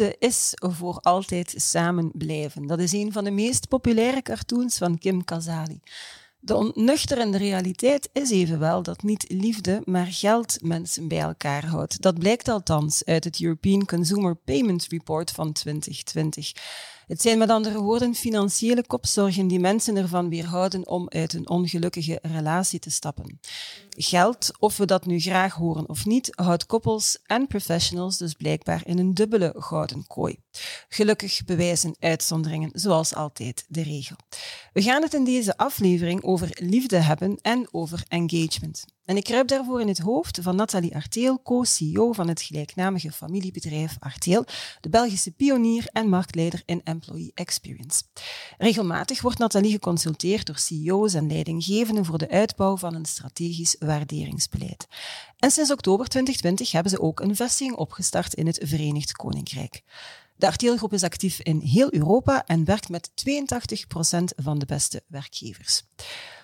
Is voor altijd samen blijven. Dat is een van de meest populaire cartoons van Kim Kazali. De onnuchterende realiteit is evenwel dat niet liefde, maar geld mensen bij elkaar houdt. Dat blijkt althans uit het European Consumer Payment Report van 2020. Het zijn met andere woorden financiële kopzorgen die mensen ervan weerhouden om uit een ongelukkige relatie te stappen. Geld, of we dat nu graag horen of niet, houdt koppels en professionals dus blijkbaar in een dubbele gouden kooi. Gelukkig bewijzen uitzonderingen zoals altijd de regel. We gaan het in deze aflevering over liefde hebben en over engagement. En ik kruip daarvoor in het hoofd van Nathalie Arteel, co-CEO van het gelijknamige familiebedrijf Arteel, de Belgische pionier en marktleider in employee experience. Regelmatig wordt Nathalie geconsulteerd door CEO's en leidinggevenden voor de uitbouw van een strategisch waarderingsbeleid. En sinds oktober 2020 hebben ze ook een vestiging opgestart in het Verenigd Koninkrijk. De Arteelgroep is actief in heel Europa en werkt met 82% van de beste werkgevers.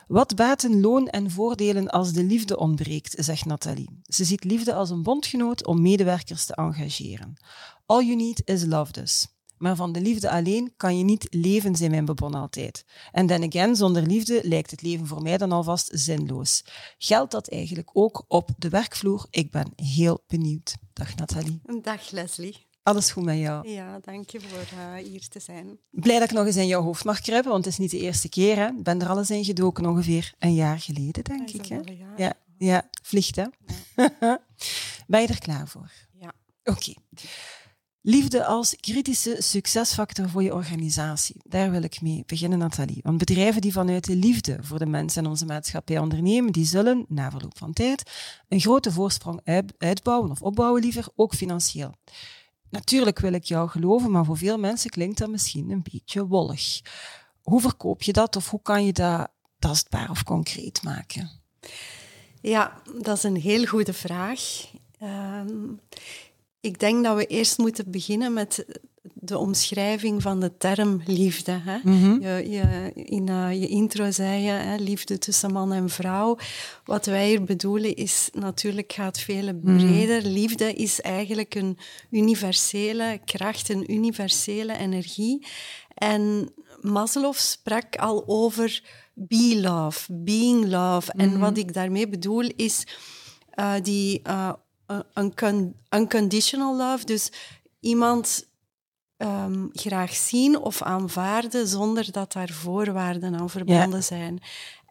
Wat baten loon en voordelen als de liefde ontbreekt, zegt Nathalie. Ze ziet liefde als een bondgenoot om medewerkers te engageren. All you need is love dus. Maar van de liefde alleen kan je niet leven, zei mijn bebon altijd. En then again, zonder liefde lijkt het leven voor mij dan alvast zinloos. Geldt dat eigenlijk ook op de werkvloer? Ik ben heel benieuwd. Dag Nathalie. Dag Leslie. Alles goed met jou? Ja, dank je voor uh, hier te zijn. Blij dat ik nog eens in jouw hoofd mag kruipen, want het is niet de eerste keer. Hè? Ik ben er alles in gedoken ongeveer een jaar geleden, denk ik. Hè? Ja, ja, vliegt hè? Ja. ben je er klaar voor? Ja. Oké. Liefde als kritische succesfactor voor je organisatie. Daar wil ik mee beginnen, Nathalie. Want bedrijven die vanuit de liefde voor de mensen en onze maatschappij ondernemen, die zullen, na verloop van tijd, een grote voorsprong uitbouwen of opbouwen liever, ook financieel. Natuurlijk wil ik jou geloven, maar voor veel mensen klinkt dat misschien een beetje wollig. Hoe verkoop je dat of hoe kan je dat tastbaar of concreet maken? Ja, dat is een heel goede vraag. Um, ik denk dat we eerst moeten beginnen met de omschrijving van de term liefde. Hè? Mhm. je, je, in uh, je intro zei je hè, liefde tussen man en vrouw. Wat wij hier bedoelen is natuurlijk gaat veel mhm. breder. Liefde is eigenlijk een universele kracht, een universele energie. En Maslow sprak al over be love, being love. En mhm. wat ik daarmee bedoel is uh, die uh, unconditional love. Dus iemand um, graag zien of aanvaarden zonder dat daar voorwaarden aan verbonden zijn.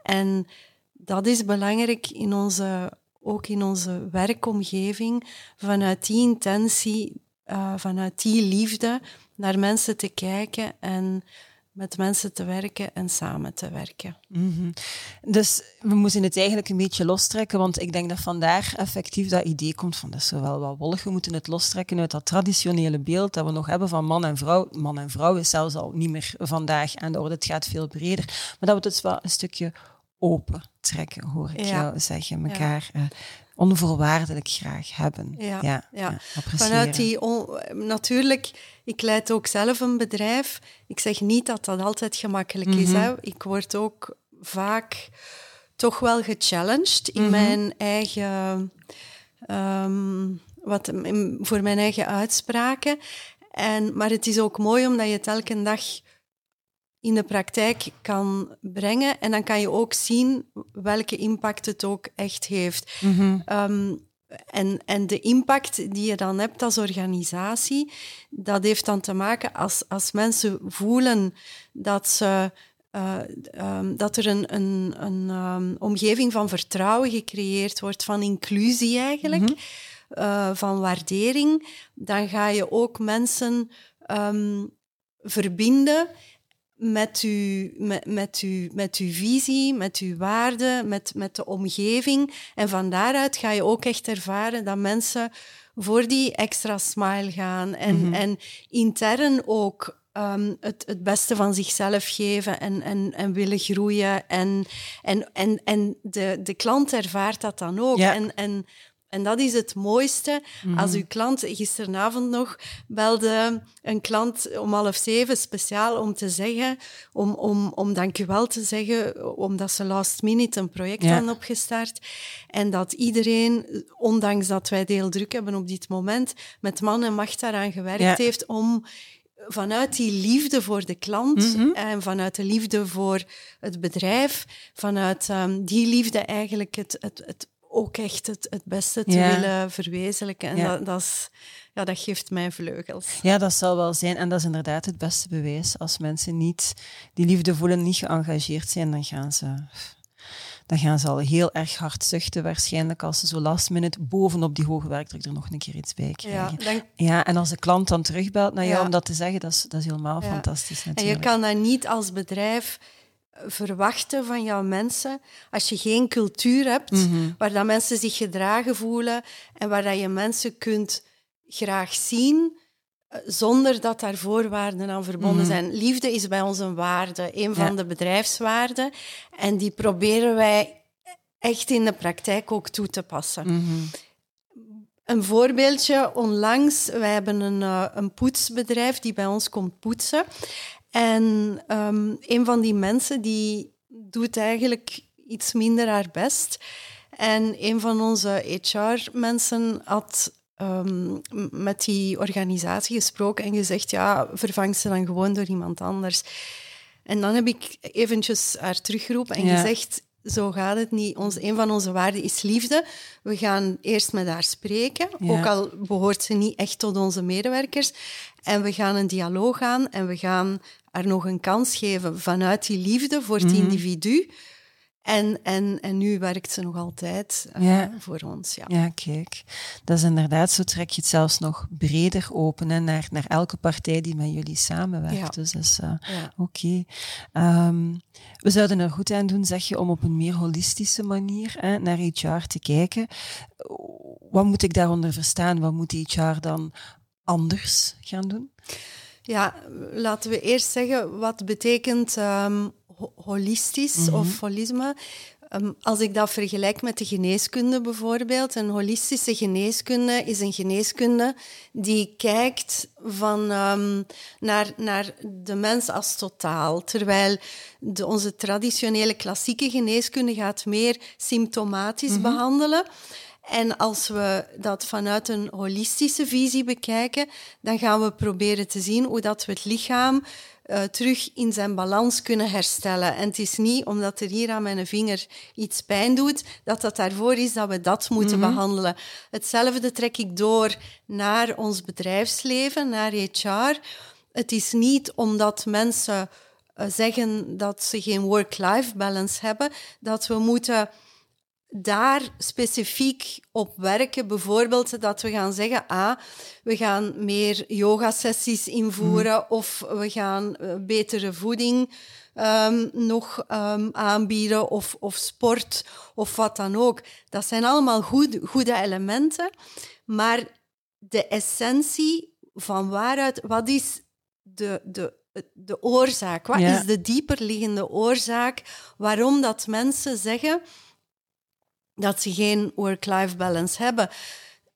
En dat is belangrijk in onze, ook in onze werkomgeving, vanuit die intentie, uh, vanuit die liefde naar mensen te kijken en met mensen te werken en samen te werken. Mhm. Dus we moeten het eigenlijk een beetje lostrekken, want ik denk dat vandaar effectief dat idee komt van dat is wel wat wollig. We moeten het lostrekken uit dat traditionele beeld dat we nog hebben van man en vrouw. Man en vrouw is zelfs al niet meer vandaag aan de orde, het gaat veel breder. Maar dat we het dus wel een stukje open trekken, hoor ik jou zeggen. Elkaar ja. Onvoorwaardelijk graag hebben. Ja, ja, ja. vanuit die... natuurlijk, ik leid ook zelf een bedrijf. Ik zeg niet dat dat altijd gemakkelijk is. Mhm. Hè. Ik word ook vaak toch wel gechallenged in mhm. mijn eigen... Um, wat, voor mijn eigen uitspraken. En, maar het is ook mooi omdat je het elke dag in de praktijk kan brengen. En dan kan je ook zien welke impact het ook echt heeft. Mhm. Ehm, en, en de impact die je dan hebt als organisatie, dat heeft dan te maken als, als mensen voelen dat ze. Uh, um, dat er een, een, een um, omgeving van vertrouwen gecreëerd wordt, van inclusie eigenlijk, mm uh, van waardering, dan ga je ook mensen verbinden met uw, met, met, uw, met uw visie, met uw waarden, met, met de omgeving. En van daaruit ga je ook echt ervaren dat mensen voor die extra smile gaan en, mhm. en intern ook ehm, het, het beste van zichzelf geven en, en, en willen groeien. En, en, en, en de, de klant ervaart dat dan ook. En, en en dat is het mooiste. Als mhm. uw klant, gisteravond nog, belde een klant om half zeven speciaal om te zeggen, om, om, om dankjewel te zeggen, omdat ze last minute een project ja. hadden opgestart. En dat iedereen, ondanks dat wij deel druk hebben op dit moment, met man en macht daaraan gewerkt heeft om vanuit die liefde voor de klant mhm. en vanuit de liefde voor het bedrijf, vanuit um, die liefde eigenlijk het, het, het ook echt het, het beste te willen verwezenlijken. En dat, dat, is, ja, dat geeft mij vleugels. Ja, dat zal wel zijn. En dat is inderdaad het beste bewijs. Als mensen niet die liefde voelen, niet geëngageerd zijn, dan gaan ze, dan gaan ze al heel erg hard zuchten waarschijnlijk als ze zo last minute bovenop die hoge werkdruk er nog een keer iets bij krijgen. Ja, ja en als de klant dan terugbelt naar jou om dat te zeggen, dat is, dat is helemaal fantastisch natuurlijk. En je kan dat niet als bedrijf verwachten van jouw mensen als je geen cultuur hebt mhm. waar dat mensen zich gedragen voelen en waar dat je mensen kunt graag zien eh, zonder dat daar voorwaarden aan verbonden mhm. zijn. Liefde is bij ons een waarde, een van de bedrijfswaarden en die proberen wij echt in de praktijk ook toe te passen. Mhm. Een voorbeeldje, onlangs, wij hebben een, uh, een poetsbedrijf die bij ons komt poetsen. En um, een van die mensen die doet eigenlijk iets minder haar best. En een van onze HR-mensen had um, met die organisatie gesproken en gezegd, ja, vervang ze dan gewoon door iemand anders. En dan heb ik eventjes haar teruggeroepen en gezegd, zo gaat het niet. Ons, een van onze waarden is liefde. We gaan eerst met haar spreken, ook al behoort ze niet echt tot onze medewerkers. En we gaan een dialoog aan en we gaan haar nog een kans geven vanuit die liefde voor het mhm. individu. En, en, en nu werkt ze nog altijd uh, voor ons. Ja. ja, kijk. Dat is inderdaad, zo trek je het zelfs nog breder open hè, naar, naar elke partij die met jullie samenwerkt. Ja. Dus dat is uh, oké. Ehm, we zouden er goed aan doen, zeg je, om op een meer holistische manier hè, naar HR te kijken. Wat moet ik daaronder verstaan? Wat moet HR dan anders gaan doen? Ja, laten we eerst zeggen wat betekent um, holistisch mhm. of holisme. Ehm, als ik dat vergelijk met de geneeskunde bijvoorbeeld, een holistische geneeskunde is een geneeskunde die kijkt van, um, naar, naar de mens als totaal. Terwijl de, onze traditionele klassieke geneeskunde gaat meer symptomatisch mhm. behandelen. En als we dat vanuit een holistische visie bekijken, dan gaan we proberen te zien hoe dat we het lichaam uh, terug in zijn balans kunnen herstellen. En het is niet omdat er hier aan mijn vinger iets pijn doet, dat dat daarvoor is dat we dat moeten mhm. behandelen. Hetzelfde trek ik door naar ons bedrijfsleven, naar HR. Het is niet omdat mensen uh, zeggen dat ze geen work-life balance hebben, dat we moeten daar specifiek op werken. Bijvoorbeeld dat we gaan zeggen, ah, we gaan meer yoga-sessies invoeren mhm. of we gaan uh, betere voeding um, nog um, aanbieden of, of sport of wat dan ook. Dat zijn allemaal goed, goede elementen, maar de essentie van waaruit, wat is de, de, de oorzaak? Wat is de dieperliggende oorzaak waarom dat mensen zeggen dat ze geen work-life balance hebben.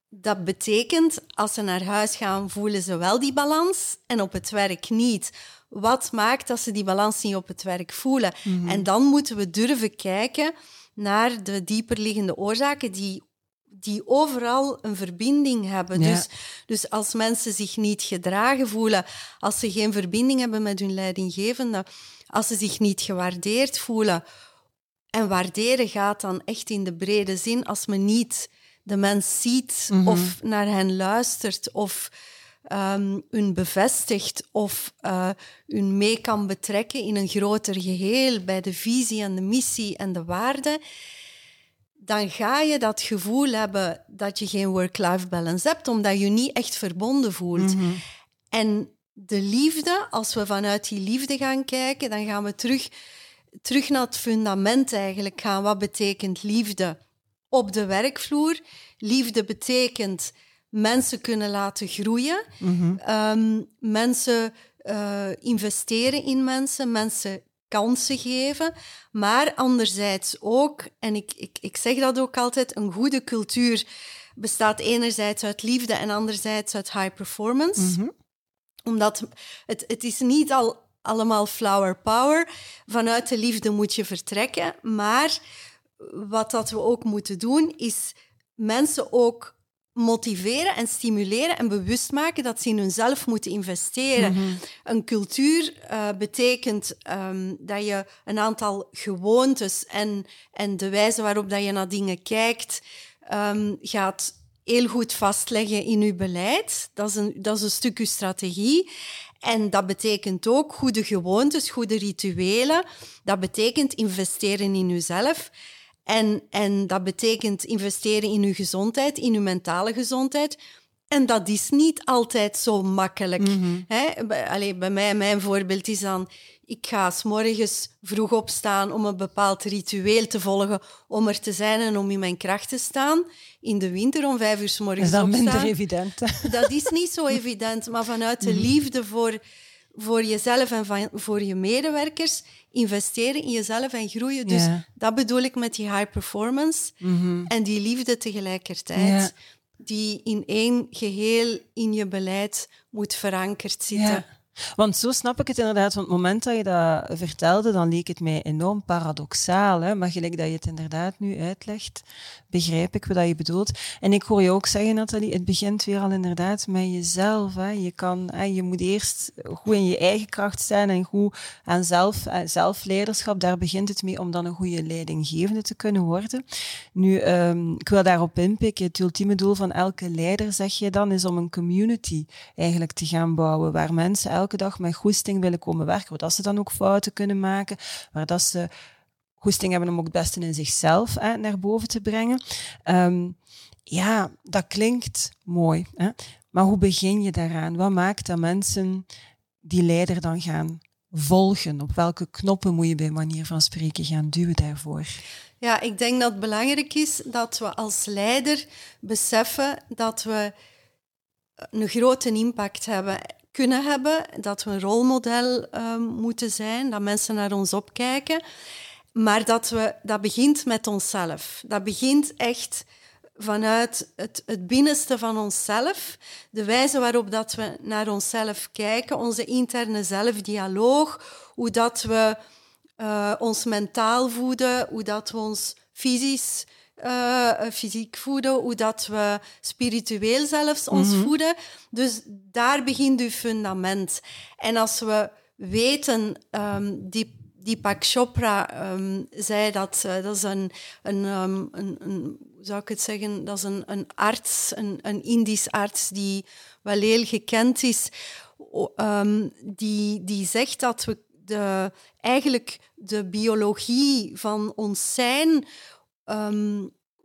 Dat betekent, als ze naar huis gaan, voelen ze wel die balans en op het werk niet. Wat maakt dat ze die balans niet op het werk voelen? Mhm. En dan moeten we durven kijken naar de dieperliggende oorzaken die, die overal een verbinding hebben. Dus, dus als mensen zich niet gedragen voelen, als ze geen verbinding hebben met hun leidinggevende, als ze zich niet gewaardeerd voelen, en waarderen gaat dan echt in de brede zin als men niet de mens ziet mhm. of naar hen luistert of um, hun bevestigt of uh, hun mee kan betrekken in een groter geheel bij de visie en de missie en de waarden, dan ga je dat gevoel hebben dat je geen work-life balance hebt, omdat je niet echt verbonden voelt. Mhm. En de liefde, als we vanuit die liefde gaan kijken, dan gaan we terug terug naar het fundament eigenlijk gaan. Wat betekent liefde op de werkvloer? Liefde betekent mensen kunnen laten groeien, mhm. ehm, mensen uh, investeren in mensen, mensen kansen geven, maar anderzijds ook, en ik, ik, ik zeg dat ook altijd, een goede cultuur bestaat enerzijds uit liefde en anderzijds uit high performance. Mm Omdat het, het is niet al allemaal flower power. Vanuit de liefde moet je vertrekken, maar wat dat we ook moeten doen, is mensen ook motiveren en stimuleren en bewust maken dat ze in hunzelf moeten investeren. Mhm. Een cultuur uh, betekent um, dat je een aantal gewoontes en, en de wijze waarop dat je naar dingen kijkt, um, gaat heel goed vastleggen in je beleid. Dat is een, dat is een stuk je strategie. En dat betekent ook goede gewoontes, goede rituelen. Dat betekent investeren in jezelf. En, en dat betekent investeren in je gezondheid, in je mentale gezondheid. En dat is niet altijd zo makkelijk. Mm Allee, bij mij, mijn voorbeeld is dan... Ik ga s morgens vroeg opstaan om een bepaald ritueel te volgen, om er te zijn en om in mijn kracht te staan. In de winter om vijf uur s morgens Is dat opstaan. minder evident? Dat is niet zo evident, maar vanuit de mhm. liefde voor, voor jezelf en van, voor je medewerkers investeren in jezelf en groeien. Dus dat bedoel ik met die high performance mhm. en die liefde tegelijkertijd. Die in één geheel in je beleid moet verankerd zitten. Want zo snap ik het inderdaad. Van het moment dat je dat vertelde, dan leek het mij enorm paradoxaal. Hè? Maar gelijk dat je het inderdaad nu uitlegt, begrijp ik wat je bedoelt. En ik hoor je ook zeggen, Nathalie, het begint weer al inderdaad met jezelf. Hè? Je, kan, je moet eerst goed in je eigen kracht zijn en goed aan zelf, zelfleiderschap. Daar begint het mee om dan een goede leidinggevende te kunnen worden. Nu, um, ik wil daarop inpikken. Het ultieme doel van elke leider, zeg je dan, is om een community eigenlijk te gaan bouwen, waar mensen elke dag met goesting willen komen werken, waar dat ze dan ook fouten kunnen maken, waar dat ze goesting hebben om ook het beste in zichzelf hè, naar boven te brengen. Um, ja, dat klinkt mooi. Hè? Maar hoe begin je daaraan? Wat maakt dat mensen die leider dan gaan volgen? Op welke knoppen moet je bij manier van spreken gaan duwen daarvoor? Ja, ik denk dat het belangrijk is dat we als leider beseffen dat we een grote impact hebben kunnen hebben, dat we een rolmodel um, moeten zijn, dat mensen naar ons opkijken. Maar dat, we, dat begint met onszelf. Dat begint echt vanuit het, het binnenste van onszelf. De wijze waarop dat we naar onszelf kijken, onze interne zelfdialoog, hoe dat we uh, ons mentaal voeden, hoe dat we ons fysisch uh, fysiek voeden, hoe dat we spiritueel zelfs ons mhm. voeden. Dus daar begint uw fundament. En als we weten, um, die Deepak Chopra um, zei dat, uh, dat is een, een, um, een, zou ik het zeggen, dat is een, een arts, een, een Indisch arts die wel heel gekend is, um, die, die zegt dat we de, eigenlijk de biologie van ons zijn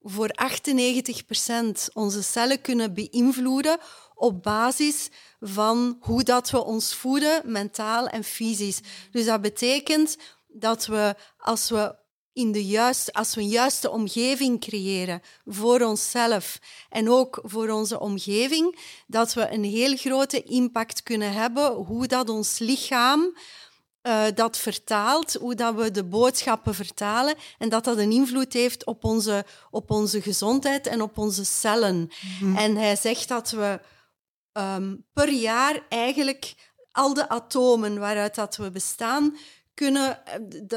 voor 98% onze cellen kunnen beïnvloeden op basis van hoe dat we ons voeden, mentaal en fysisch. Dus dat betekent dat we, als we in de juiste, als we een juiste omgeving creëren voor onszelf en ook voor onze omgeving, dat we een heel grote impact kunnen hebben hoe dat ons lichaam uh, dat vertaalt, hoe dat we de boodschappen vertalen en dat dat een invloed heeft op onze, op onze gezondheid en op onze cellen. Mhm. En hij zegt dat we um, per jaar eigenlijk al de atomen waaruit dat we bestaan, kunnen, eh,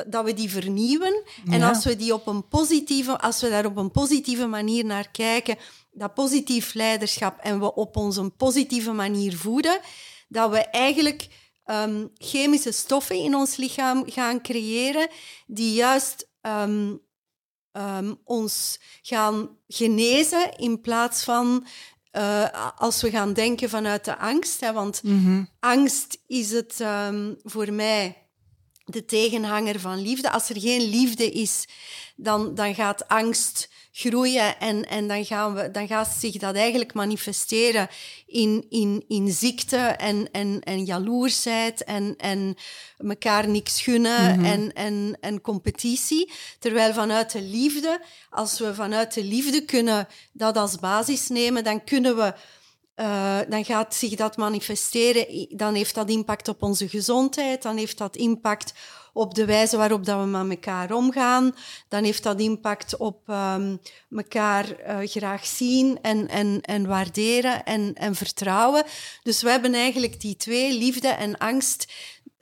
dat we die vernieuwen. En als we, die op een positieve, als we daar op een positieve manier naar kijken, dat positief leiderschap en we op onze positieve manier voeden, dat we eigenlijk um, chemische stoffen in ons lichaam gaan creëren die juist um, um, ons gaan genezen in plaats van uh, als we gaan denken vanuit de angst. Hè, want mm -hmm. angst is het voor mij de tegenhanger van liefde. Als er geen liefde is, dan, dan gaat angst groeien en, en dan, gaan we, dan gaat zich dat eigenlijk manifesteren in, in, in ziekte en, en, en jaloersheid en, en elkaar niks gunnen mhm. en, en, en competitie. Terwijl vanuit de liefde, als we vanuit de liefde kunnen dat als basis nemen, dan kunnen we uh, dan gaat zich dat manifesteren. Dan heeft dat impact op onze gezondheid. Dan heeft dat impact op de wijze waarop dat we met elkaar omgaan. Dan heeft dat impact op um, elkaar uh, graag zien en, en, en waarderen en, en vertrouwen. Dus we hebben eigenlijk die twee, liefde en angst,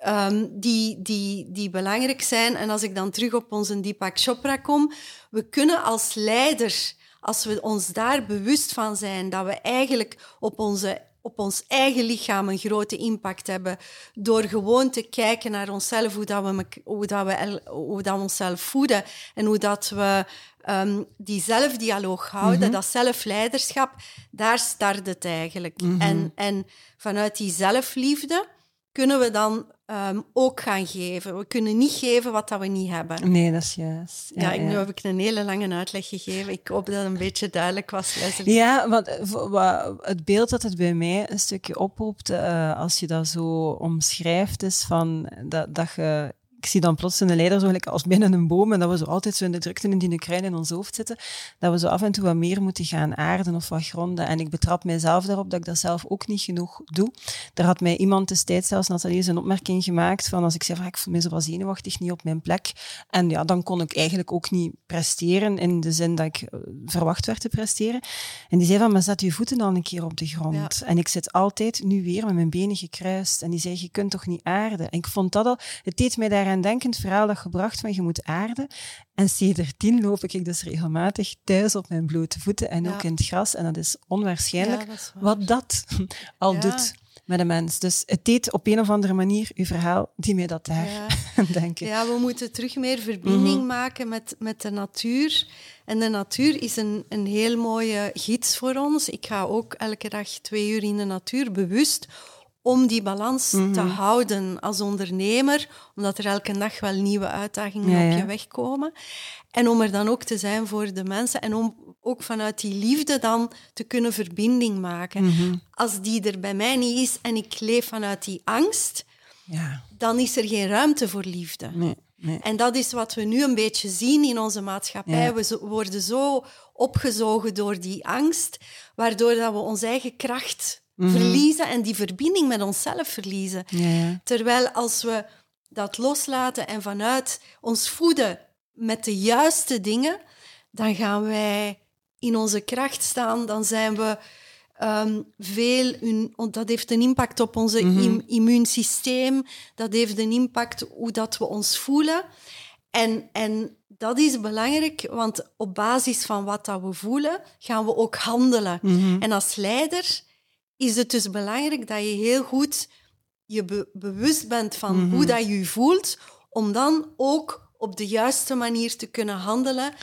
um, die, die, die belangrijk zijn. En als ik dan terug op onze Deepak Chopra kom, we kunnen als leider als we ons daar bewust van zijn dat we eigenlijk op, onze, op ons eigen lichaam een grote impact hebben, door gewoon te kijken naar onszelf, hoe, dat we, hoe, dat we, hoe dat we onszelf voeden en hoe dat we um, die zelfdialoog houden, mhm. dat zelfleiderschap, daar start het eigenlijk. Mhm. en, en vanuit die zelfliefde kunnen we dan um, ook gaan geven. We kunnen niet geven wat dat we niet hebben. Nee, dat is juist. Ja, ja, nu heb ik een hele lange uitleg gegeven. Ik hoop dat het een beetje duidelijk was, Leslie. Ja, want het beeld dat het bij mij een stukje oproept, uh, als je dat zo omschrijft, is van dat, dat je ik zie dan plots een leider zo gelijk als binnen een boom en dat we zo altijd zo in de drukte in die Oekraïne in ons hoofd zitten, dat we zo af en toe wat meer moeten gaan aarden of wat gronden. En ik betrap mijzelf daarop dat ik dat zelf ook niet genoeg doe. Er had mij iemand destijds zelfs, Nathalie, een opmerking gemaakt van als ik zei, van, ik voel me zo wat zenuwachtig niet op mijn plek. En ja, dan kon ik eigenlijk ook niet presteren in de zin dat ik eh, verwacht werd te presteren. En die zei van, maar zet je voeten dan een keer op de grond. En ik zit altijd nu weer met mijn benen gekruist. En die zei, je kunt toch niet aarden? En ik vond dat al, het deed mij daar denkend verhaal dat gebracht van je moet aarden. En tien loop ik dus regelmatig thuis op mijn blote voeten en ook in het gras. En dat is onwaarschijnlijk wat dat al doet met een mens. Dus het deed op een of andere manier uw verhaal die mij dat daar ja. denken. Ja, we moeten terug meer verbinding mhm. maken met, met de natuur. En de natuur is een, een heel mooie gids voor ons. Ik ga ook elke dag twee uur in de natuur bewust om die balans te mhm. houden als ondernemer, omdat er elke dag wel nieuwe uitdagingen op je weg komen. En om er dan ook te zijn voor de mensen en om ook vanuit die liefde dan te kunnen verbinding maken. Mhm. Als die er bij mij niet is en ik leef vanuit die angst, ja. dan is er geen ruimte voor liefde. Nee, nee. En dat is wat we nu een beetje zien in onze maatschappij. We worden zo opgezogen door die angst, waardoor dat we onze eigen kracht Mhm. verliezen en die verbinding met onszelf verliezen. Ja, Terwijl als we dat loslaten en vanuit ons voeden met de juiste dingen, dan gaan wij in onze kracht staan, dan zijn we um, veel, dat heeft een impact op ons mm immuunsysteem, dat heeft een impact hoe dat we ons voelen. En, en dat is belangrijk, want op basis van wat dat we voelen, gaan we ook handelen. Mhm. En als leider is het dus belangrijk dat je heel goed je bewust bent van hoe mhm. dat je je voelt, om dan ook op de juiste manier te kunnen handelen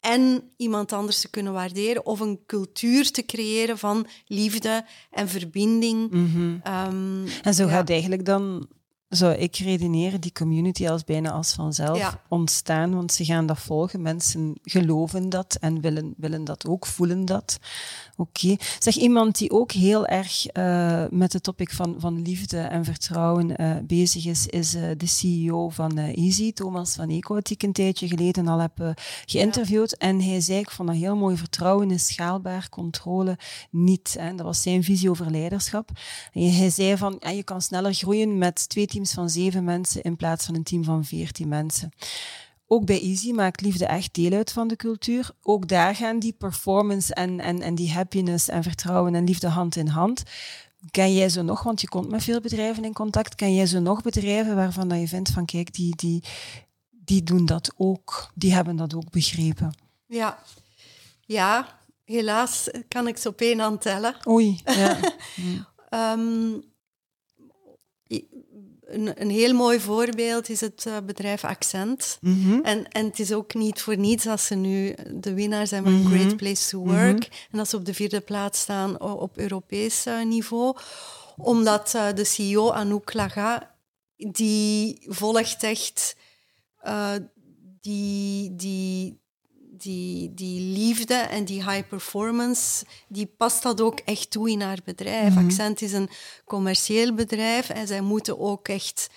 en iemand anders te kunnen waarderen of een cultuur te creëren van liefde en verbinding. Mhm. Ehm, en zo gaat eigenlijk dan zou ik redeneren, die community als bijna als vanzelf ontstaan, want ze gaan dat volgen. Mensen geloven dat en willen, willen dat ook, voelen dat. Oké. Zeg, iemand die ook heel erg uh, met het topic van, van liefde en vertrouwen uh, bezig is, is uh, de CEO van Easy, Thomas van Eco, die ik een tijdje geleden al heb geïnterviewd. En hij zei, ik vond dat heel mooi, vertrouwen is schaalbaar, controle niet. Hè. Dat was zijn visie over leiderschap. En hij zei van, ja, je kan sneller groeien met twee teams van zeven mensen in plaats van een team van veertien mensen. Ook bij Easy maakt liefde echt deel uit van de cultuur. Ook daar gaan die performance en, en, en die happiness en vertrouwen en liefde hand in hand. Ken jij zo nog, want je komt met veel bedrijven in contact, ken jij zo nog bedrijven waarvan dat je vindt van kijk, die, die, die doen dat ook, die hebben dat ook begrepen? Ja, ja helaas kan ik ze op één hand tellen. Oei, ja. um, een, een heel mooi voorbeeld is het uh, bedrijf Accent. Mhm. en, en het is ook niet voor niets dat ze nu de winnaar zijn van mm Great Place to Work. Mhm. En dat ze op de vierde plaats staan op Europees uh, niveau. Omdat uh, de CEO Anouk Laga, die volgt echt die, die, die, die liefde en die high performance, die past dat ook echt toe in haar bedrijf. Mhm. Accent is een commercieel bedrijf en zij moeten ook echt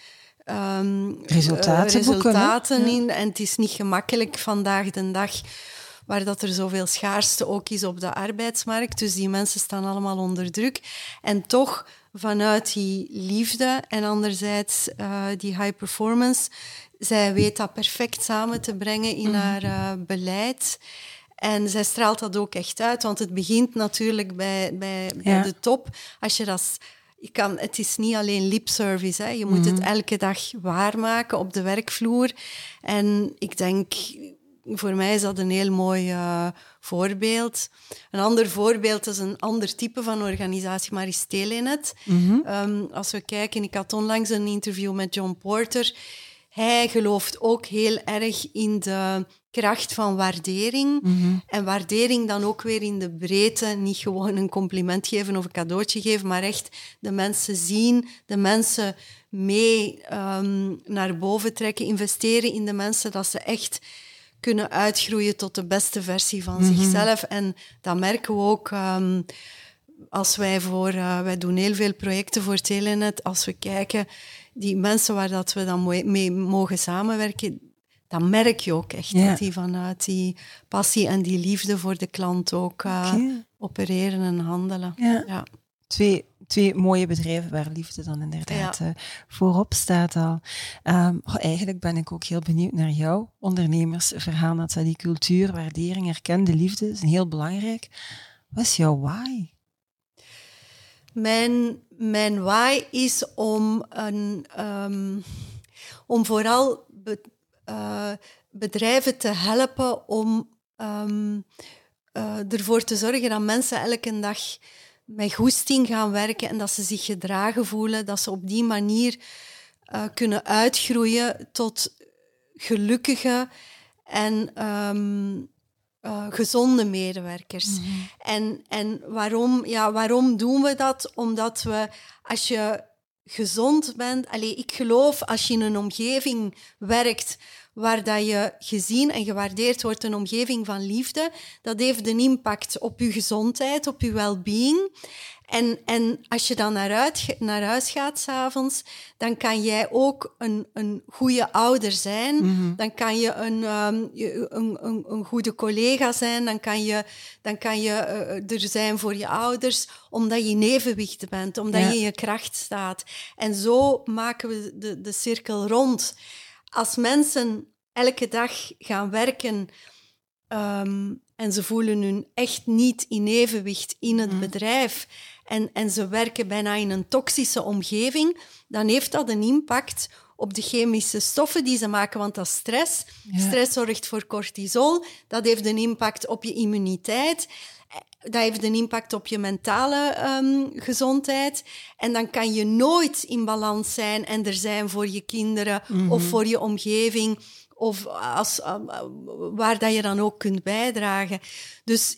um, resultaten, resultaten in. En het is niet gemakkelijk vandaag de dag waar dat er zoveel schaarste ook is op de arbeidsmarkt. Dus die mensen staan allemaal onder druk. En toch vanuit die liefde en anderzijds uh, die high performance, zij weet dat perfect samen te brengen in mhm. haar uh, beleid. En zij straalt dat ook echt uit, want het begint natuurlijk bij, bij, bij de top. Als je dat je kan, het is niet alleen lip service. Hè. Je moet het mhm. elke dag waarmaken op de werkvloer. En ik denk, voor mij is dat een heel mooi uh, voorbeeld. Een ander voorbeeld is een ander type van organisatie, maar is Telenet. Mm als we kijken, ik had onlangs een interview met John Porter. Hij gelooft ook heel erg in de kracht van waardering. Mhm. En waardering dan ook weer in de breedte. Niet gewoon een compliment geven of een cadeautje geven, maar echt de mensen zien, de mensen mee um, naar boven trekken, investeren in de mensen, dat ze echt kunnen uitgroeien tot de beste versie van mhm. zichzelf. En dat merken we ook. Um, als wij voor, uh, wij doen heel veel projecten voor Telenet, als we kijken, die mensen waar dat we dan mee mogen samenwerken, dan merk je ook echt dat die vanuit die passie en die liefde voor de klant ook uh, opereren en handelen. Ja. Twee, twee mooie bedrijven waar liefde dan inderdaad uh, voorop staat al. Um, eigenlijk ben ik ook heel benieuwd naar jou, ondernemersverhaal. Dat die cultuur, waardering, erkende liefde is heel belangrijk. Wat is jouw why? Mijn, mijn why is om, een, um, om vooral uh, bedrijven te helpen om um, uh, ervoor te zorgen dat mensen elke dag met goesting gaan werken en dat ze zich gedragen voelen, dat ze op die manier uh, kunnen uitgroeien tot gelukkige en um, uh, gezonde medewerkers. Mm -hmm. En, en waarom, ja, waarom doen we dat? Omdat we, als je gezond bent, allez, ik geloof als je in een omgeving werkt waar dat je gezien en gewaardeerd wordt, een omgeving van liefde, dat heeft een impact op je gezondheid, op je well-being. En, en als je dan naar, uit, naar huis gaat s'avonds, dan kan jij ook een, een goede ouder zijn. Mhm. Dan kan je een, um, een, een, een, goede collega zijn. Dan kan je, dan kan je uh, er zijn voor je ouders, omdat je in evenwicht bent, omdat je in je kracht staat. En zo maken we de, de cirkel rond als mensen elke dag gaan werken um, en ze voelen hun echt niet in evenwicht in het mhm. bedrijf en, en ze werken bijna in een toxische omgeving, dan heeft dat een impact op de chemische stoffen die ze maken, want dat is stress. Stress zorgt voor cortisol, dat heeft een impact op je immuniteit dat heeft een impact op je mentale um, gezondheid. En dan kan je nooit in balans zijn en er zijn voor je kinderen of mhm. voor je omgeving. Of als, uh, waar dat je dan ook kunt bijdragen. Dus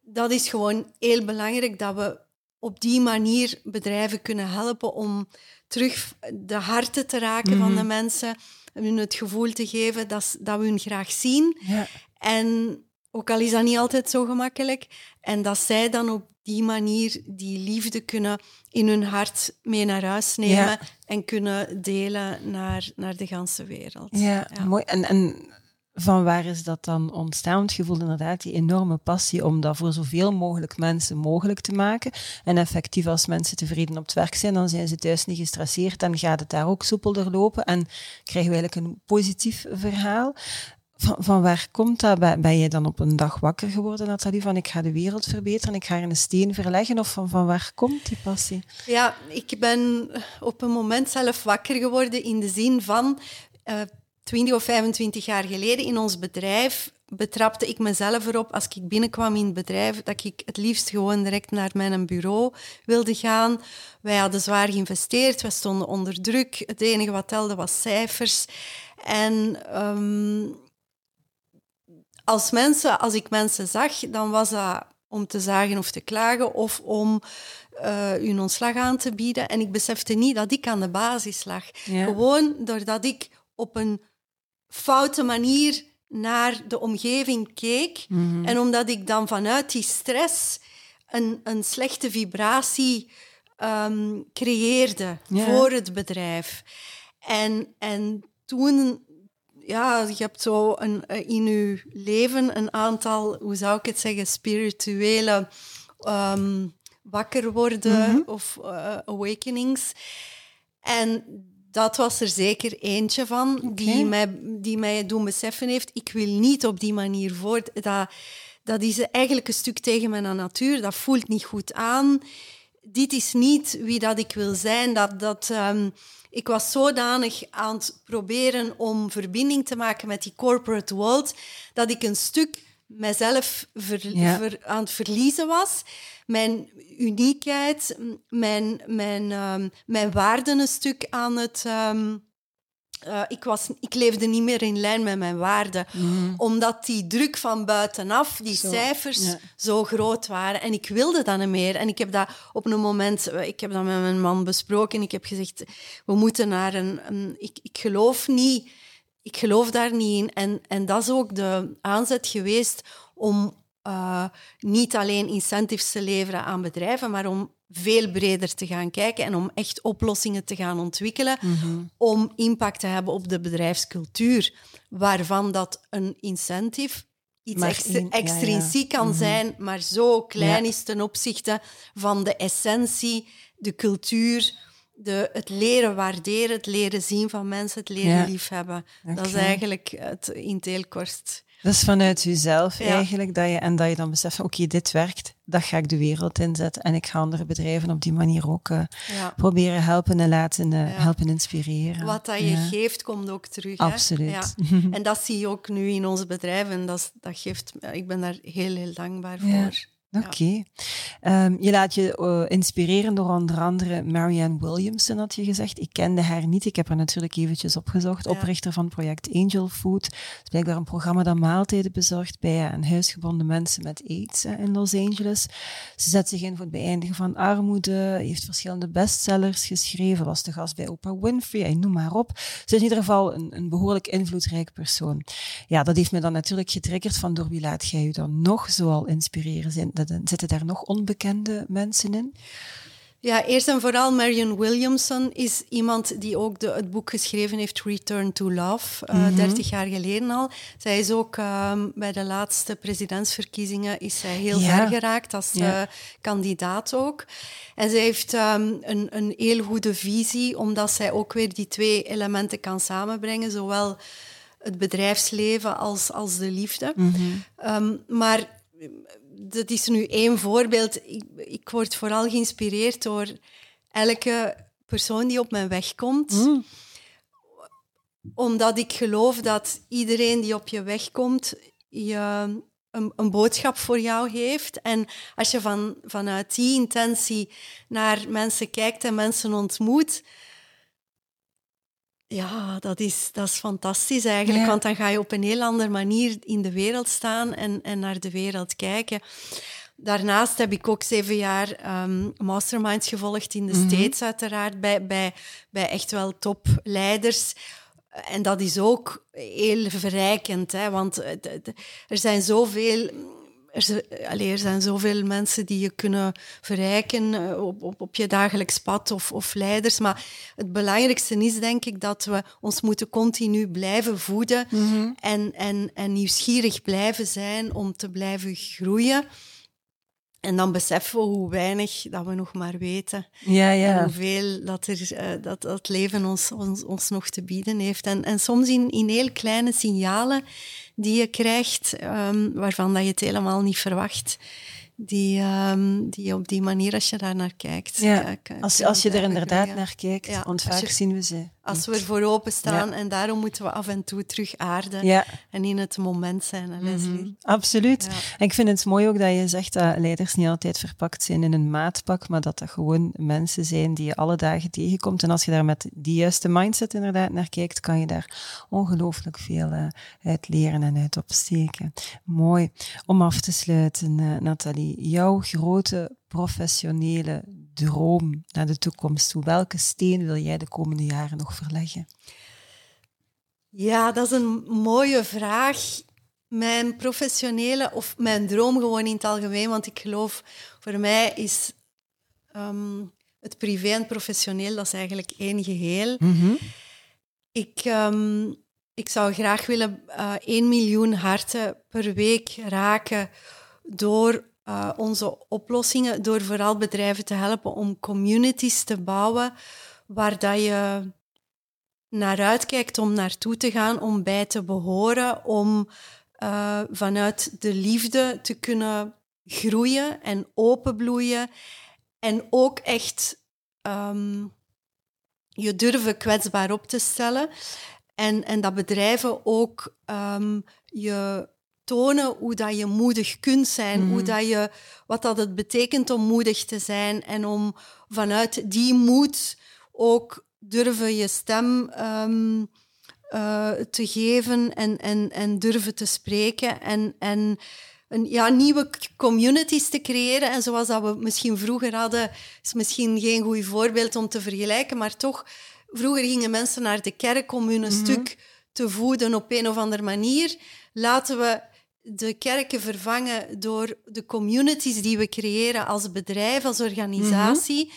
dat is gewoon heel belangrijk dat we op die manier bedrijven kunnen helpen om terug de harten te raken van de mhm. mensen. Hun het gevoel te geven dat, dat we hun graag zien. Ja. En ook al is dat niet altijd zo gemakkelijk. En dat zij dan op die manier die liefde kunnen in hun hart mee naar huis nemen en kunnen delen naar, naar de ganse wereld. Ja, mooi. En, en van waar is dat dan ontstaan? Het gevoel inderdaad die enorme passie om dat voor zoveel mogelijk mensen mogelijk te maken. En effectief als mensen tevreden op het werk zijn, dan zijn ze thuis niet gestresseerd en gaat het daar ook soepelder lopen en krijgen we eigenlijk een positief verhaal. Van, van, waar komt dat? Ben je dan op een dag wakker geworden, Nathalie, van ik ga de wereld verbeteren, ik ga er een steen verleggen? Of van, van waar komt die passie? Ja, ik ben op een moment zelf wakker geworden in de zin van eh, 20 of 25 jaar geleden in ons bedrijf betrapte ik mezelf erop als ik binnenkwam in het bedrijf dat ik het liefst gewoon direct naar mijn bureau wilde gaan. Wij hadden zwaar geïnvesteerd, wij stonden onder druk. Het enige wat telde was cijfers. En um, als, mensen, als ik mensen zag, dan was dat om te zagen of te klagen of om uh, hun ontslag aan te bieden. En ik besefte niet dat ik aan de basis lag. Gewoon doordat ik op een foute manier naar de omgeving keek. Mhm. En omdat ik dan vanuit die stress een, een slechte vibratie um, creëerde voor het bedrijf. En, en toen ja, je hebt zo een, in je leven een aantal, hoe zou ik het zeggen, spirituele ehm, wakker worden mhm. of uh, awakenings. En dat was er zeker eentje van, die, mij, die mij doen beseffen heeft, ik wil niet op die manier voort. Dat, dat is eigenlijk een stuk tegen mijn natuur, dat voelt niet goed aan. Dit is niet wie dat ik wil zijn. Dat, dat, um, ik was zodanig aan het proberen om verbinding te maken met die corporate world, dat ik een stuk mezelf aan het verliezen was. Mijn uniekheid, mijn, mijn, um, mijn waarden een stuk aan het... Um, uh, ik, was, ik leefde niet meer in lijn met mijn waarden, mhm. omdat die druk van buitenaf, die cijfers, zo groot waren. En ik wilde dat niet meer. En ik heb dat op een moment, eh, ik heb dat met mijn man besproken. Ik heb gezegd, we moeten naar een... een ik, ik geloof niet ik geloof daar niet in. En, en dat is ook de aanzet geweest om uh, niet alleen incentives te leveren aan bedrijven, maar om veel breder te gaan kijken en om echt oplossingen te gaan ontwikkelen mm om impact te hebben op de bedrijfscultuur, waarvan dat een incentive iets extrinsiek kan mhm. zijn, maar zo klein is ten opzichte van de essentie, de cultuur, de, het leren waarderen, het leren zien van mensen, het leren liefhebben. Dat is eigenlijk het in het kort. Dat is vanuit jezelf eigenlijk, dat je, en dat je dan beseft, oké, dit werkt, dat ga ik de wereld inzetten. En ik ga andere bedrijven op die manier ook uh, proberen helpen en laten uh, helpen inspireren. Wat dat je geeft, komt ook terug. Absoluut. En dat zie je ook nu in onze bedrijven. Dat, dat geeft, ik ben daar heel, heel dankbaar voor. Oké. Ehm, je laat je uh, inspireren door onder andere Marianne Williamson, had je gezegd. Ik kende haar niet. Ik heb haar natuurlijk eventjes opgezocht. Oprichter van project Angel Food. Het is blijkbaar een programma dat maaltijden bezorgt bij een huisgebonden mensen met AIDS in Los Angeles. Ze zet zich in voor het beëindigen van armoede. Heeft verschillende bestsellers geschreven. Was de gast bij Oprah Winfrey. noem maar op. Ze is in ieder geval een, een behoorlijk invloedrijk persoon. Ja, dat heeft me dan natuurlijk getriggerd van door wie laat jij je dan nog zoal inspireren? Zijn zitten daar nog onbekende mensen in? Ja, eerst en vooral Marion Williamson is iemand die ook de, het boek geschreven heeft Return to Love, uh, eh, 30 mhm. jaar geleden al. Zij is ook ehm, bij de laatste presidentsverkiezingen is zij heel ver geraakt als eh, kandidaat ook. En zij heeft um, een, een heel goede visie, omdat zij ook weer die twee elementen kan samenbrengen, zowel het bedrijfsleven als, als de liefde. Mhm. Ehm, maar dat is nu één voorbeeld. Ik, ik, word vooral geïnspireerd door elke persoon die op mijn weg komt. Mm. Omdat ik geloof dat iedereen die op je weg komt, je een, een, boodschap voor jou heeft. En als je van, vanuit die intentie naar mensen kijkt en mensen ontmoet, ja, dat is, dat is fantastisch eigenlijk, want dan ga je op een heel andere manier in de wereld staan en, en naar de wereld kijken. Daarnaast heb ik ook zeven jaar um, masterminds gevolgd in de mm States, uiteraard, bij, bij, bij echt wel topleiders. En dat is ook heel verrijkend, hè, want er zijn zoveel er, er, zijn zoveel mensen die je kunnen verrijken eh, op, op, op je dagelijks pad of, of leiders. Maar het belangrijkste is denk ik dat we ons moeten continu blijven voeden mhm. en, en, en nieuwsgierig blijven zijn om te blijven groeien. En dan beseffen we hoe weinig dat we nog maar weten. Ja, ja. En hoeveel dat, er, uh, dat, dat leven ons, ons, ons nog te bieden heeft. En, en soms in, in heel kleine signalen die je krijgt, um, waarvan dat je het helemaal niet verwacht die, um, die op die manier, als je daar naar kijkt. Ja, als, als je er inderdaad naar kijkt, want vaak zien we ze. Als we ervoor openstaan ja. en daarom moeten we af en toe terug aarden ja. en in het moment zijn, Leslie. Mm -hmm. Absoluut. En ik vind het mooi ook dat je zegt dat leiders niet altijd verpakt zijn in een maatpak, maar dat dat gewoon mensen zijn die je alle dagen tegenkomt. En als je daar met die juiste mindset inderdaad naar kijkt, kan je daar ongelooflijk veel uh, uit leren en uit opsteken. Mooi. Om af te sluiten, uh, Nathalie jouw grote professionele droom naar de toekomst toe? Welke steen wil jij de komende jaren nog verleggen? Ja, dat is een mooie vraag. Mijn professionele, of mijn droom gewoon in het algemeen, want ik geloof, voor mij is ehm, het privé en professioneel, dat is eigenlijk één geheel. Mhm. Ik, ehm, ik zou graag willen uh, 1 miljoen harten per week raken door uh, onze oplossingen, door vooral bedrijven te helpen om communities te bouwen waar dat je naar uitkijkt om naartoe te gaan, om bij te behoren, om uh, vanuit de liefde te kunnen groeien en openbloeien en ook echt um, je durven kwetsbaar op te stellen. En, en dat bedrijven ook um, je tonen hoe dat je moedig kunt zijn, hoe mhm. dat je, wat dat het betekent om moedig te zijn en om vanuit die moed ook durven je stem um, uh, te geven en, en, en durven te spreken en, en een, ja, nieuwe communities te creëren. En zoals dat we misschien vroeger hadden, is misschien geen goed voorbeeld om te vergelijken, maar toch, vroeger gingen mensen naar de kerk om hun een mhm. stuk te voeden op een of andere manier. Laten we de kerken vervangen door de communities die we creëren als bedrijf, als organisatie, mhm.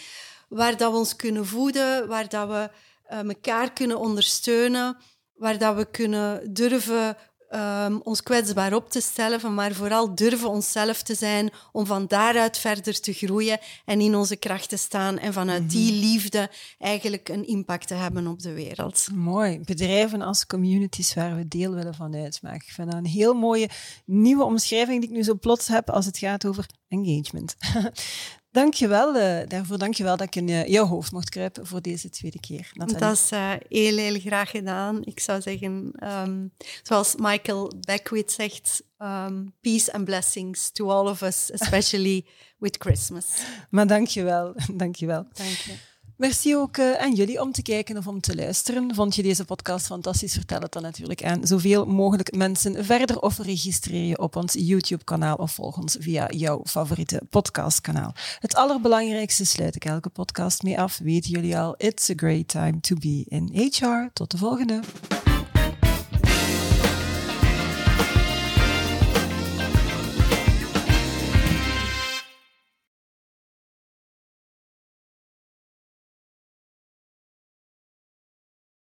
waar dat we ons kunnen voeden, waar dat we uh, elkaar kunnen ondersteunen, waar dat we kunnen durven um, ons kwetsbaar op te stellen, maar vooral durven onszelf te zijn om van daaruit verder te groeien en in onze kracht te staan en vanuit mhm. die liefde eigenlijk een impact te hebben op de wereld. Mooi. Bedrijven als communities waar we deel willen van uitmaken. Ik vind dat een heel mooie nieuwe omschrijving die ik nu zo plots heb als het gaat over engagement. Dankjewel uh, daarvoor. Dankjewel dat ik in uh, jouw hoofd mocht kruipen voor deze tweede keer. Nathalie. Dat is uh, heel, heel graag gedaan. Ik zou zeggen, um, zoals Michael Beckwith zegt, um, peace and blessings to all of us, especially with Christmas. Maar dankjewel. Dankjewel. Dank je. Merci ook uh, aan jullie om te kijken of om te luisteren. Vond je deze podcast fantastisch? Vertel het dan natuurlijk aan zoveel mogelijk mensen verder of registreer je op ons YouTube-kanaal of volg ons via jouw favoriete podcastkanaal. Het allerbelangrijkste sluit ik elke podcast mee af. Weten jullie al? It's a great time to be in HR. Tot de volgende.